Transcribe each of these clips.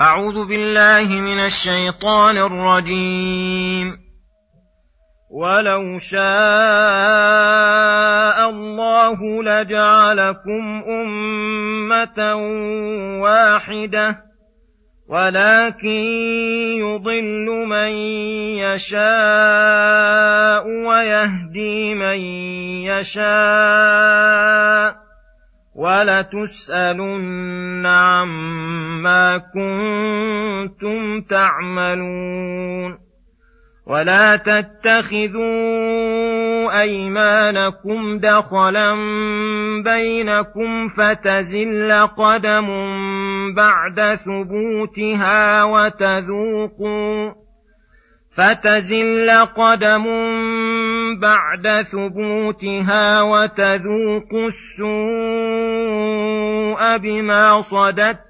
أعوذ بالله من الشيطان الرجيم. ولو شاء الله لجعلكم أمة واحدة ولكن يضل من يشاء ويهدي من يشاء. ولتسألن عما كنتم تعملون ولا تتخذوا أيمانكم دخلا بينكم فتزل قدم بعد ثبوتها وتذوقوا فتزل قدم بعد ثبوتها وتذوقوا السوء بما صددتم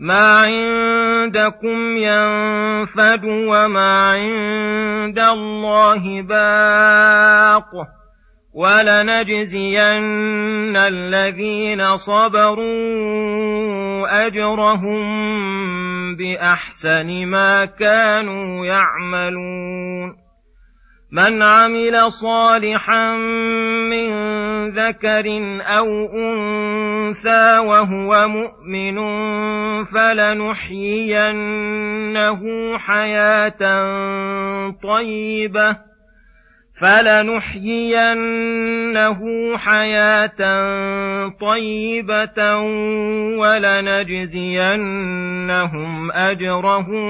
ما عندكم ينفد وما عند الله باق ولنجزين الذين صبروا أجرهم بأحسن ما كانوا يعملون من عمل صالحا من ذكر أو أنثى وهو مؤمن فلنحيينه حياة طيبة فلنحيينه حياة طيبة ولنجزينهم أجرهم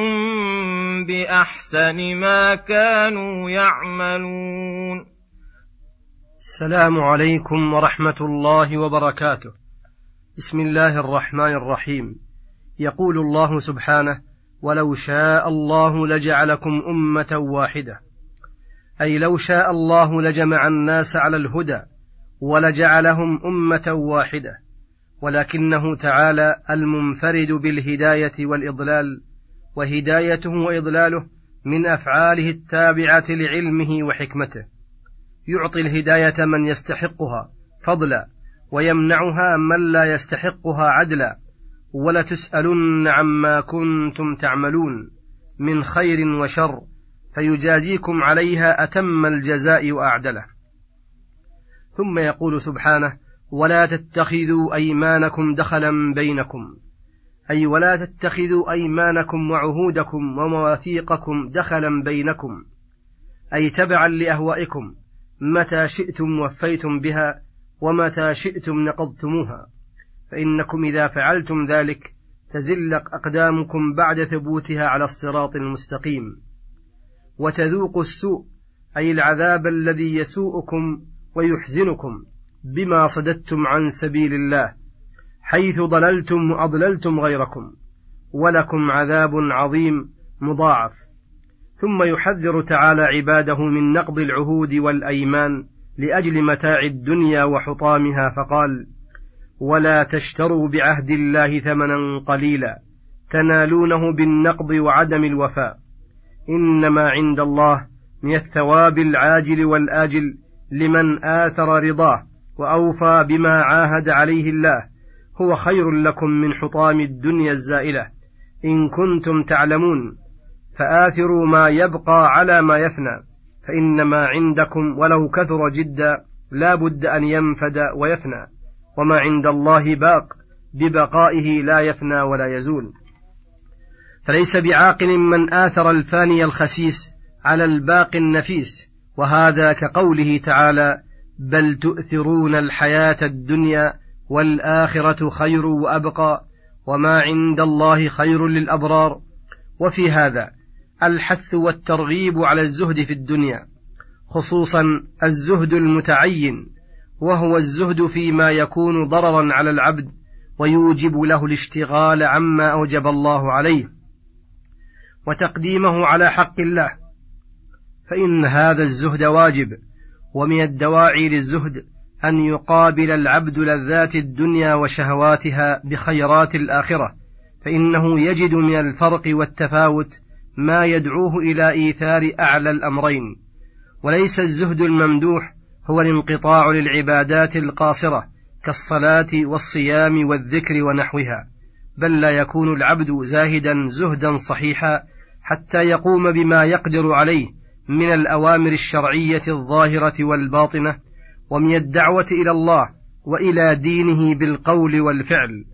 بأحسن ما كانوا يعملون. السلام عليكم ورحمة الله وبركاته. بسم الله الرحمن الرحيم. يقول الله سبحانه ولو شاء الله لجعلكم أمة واحدة. أي لو شاء الله لجمع الناس على الهدى ولجعلهم أمة واحدة ولكنه تعالى المنفرد بالهداية والإضلال وهدايته وإضلاله من أفعاله التابعة لعلمه وحكمته. يعطي الهداية من يستحقها فضلا. ويمنعها من لا يستحقها عدلا ولتسألن عما كنتم تعملون من خير وشر فيجازيكم عليها أتم الجزاء وأعدله. ثم يقول سبحانه ولا تتخذوا أيمانكم دخلا بينكم أي ولا تتخذوا أيمانكم وعهودكم ومواثيقكم دخلا بينكم أي تبعا لأهوائكم متى شئتم وفيتم بها ومتى شئتم نقضتموها. فإنكم إذا فعلتم ذلك تزل أقدامكم بعد ثبوتها على الصراط المستقيم. وتذوقوا السوء أي العذاب الذي يسوءكم ويحزنكم بما صددتم عن سبيل الله حيث ضللتم وأضللتم غيركم ولكم عذاب عظيم مضاعف. ثم يحذر تعالى عباده من نقض العهود والأيمان لأجل متاع الدنيا وحطامها فقال ولا تشتروا بعهد الله ثمنا قليلا تنالونه بالنقض وعدم الوفاء. إنما عند الله من الثواب العاجل والآجل لمن آثر رضاه وأوفى بما عاهد عليه الله. هو خير لكم من حطام الدنيا الزائلة. إن كنتم تعلمون فآثروا ما يبقى على ما يفنى. فإنما عندكم ولو كثر جدا لا بد أن ينفد ويفنى وما عند الله باق ببقائه لا يفنى ولا يزول. فليس بعاقل من آثر الفاني الخسيس على الباقي النفيس وهذا كقوله تعالى بل تؤثرون الحياة الدنيا والآخرة خير وأبقى وما عند الله خير للأبرار وفي هذا الحث والترغيب على الزهد في الدنيا خصوصا الزهد المتعين وهو الزهد فيما يكون ضررا على العبد ويوجب له الاشتغال عما أوجب الله عليه. وتقديمه على حق الله فإن هذا الزهد واجب ومن الدواعي للزهد أن يقابل العبد لذات الدنيا وشهواتها بخيرات الآخرة فإنه يجد من الفرق والتفاوت ما يدعوه إلى إيثار أعلى الأمرين وليس الزهد الممدوح هو الانقطاع للعبادات القاصرة كالصلاة والصيام والذكر ونحوها بل لا يكون العبد زاهدا زهدا صحيحا حتى يقوم بما يقدر عليه من الأوامر الشرعية الظاهرة والباطنة ومن الدعوة إلى الله وإلى دينه بالقول والفعل.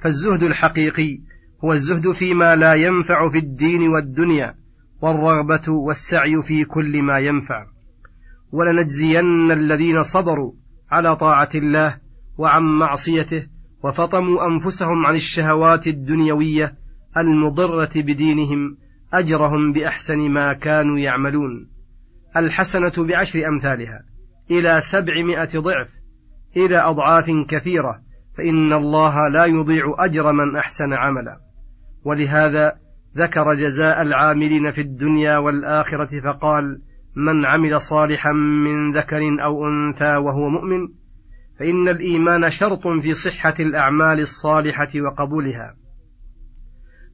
فالزهد الحقيقي هو الزهد فيما لا ينفع في الدين والدنيا والرغبة والسعي في كل ما ينفع. ولنجزين الذين صبروا على طاعة الله وعن معصيته وفطموا أنفسهم عن الشهوات الدنيوية المضرة بدينهم أجرهم بأحسن ما كانوا يعملون. الحسنة بعشر أمثالها إلى سبعمائة ضعف إلى أضعاف كثيرة فإن الله لا يضيع أجر من أحسن عملا. ولهذا ذكر جزاء العاملين في الدنيا والآخرة فقال من عمل صالحا من ذكر أو أنثى وهو مؤمن فإن الإيمان شرط في صحة الأعمال الصالحة وقبولها.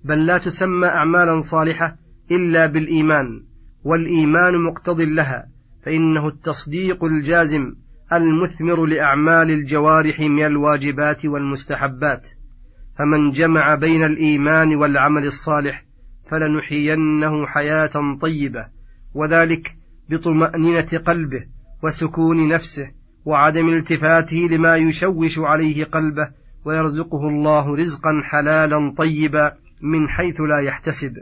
بل لا تسمى أعمالا صالحة إلا بالإيمان والإيمان مقتض لها فإنه التصديق الجازم المثمر لأعمال الجوارح من الواجبات والمستحبات. فمن جمع بين الإيمان والعمل الصالح فلنحيينه حياة طيبة وذلك بطمأنينة قلبه وسكون نفسه وعدم التفاته لما يشوش عليه قلبه ويرزقه الله رزقا حلالا طيبا من حيث لا يحتسب.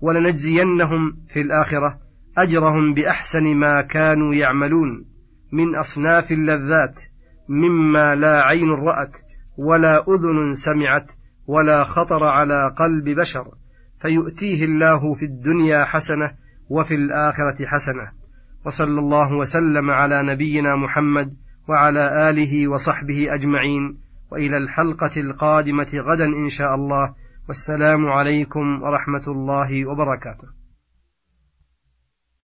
ولنجزينهم في الآخرة أجرهم بأحسن ما كانوا يعملون من أصناف اللذات مما لا عين رأت ولا أذن سمعت ولا خطر على قلب بشر فيؤتيه الله في الدنيا حسنة وفي الآخرة حسنة. وصلى الله وسلم على نبينا محمد وعلى آله وصحبه أجمعين. وإلى الحلقة القادمة غدا إن شاء الله. والسلام عليكم ورحمة الله وبركاته.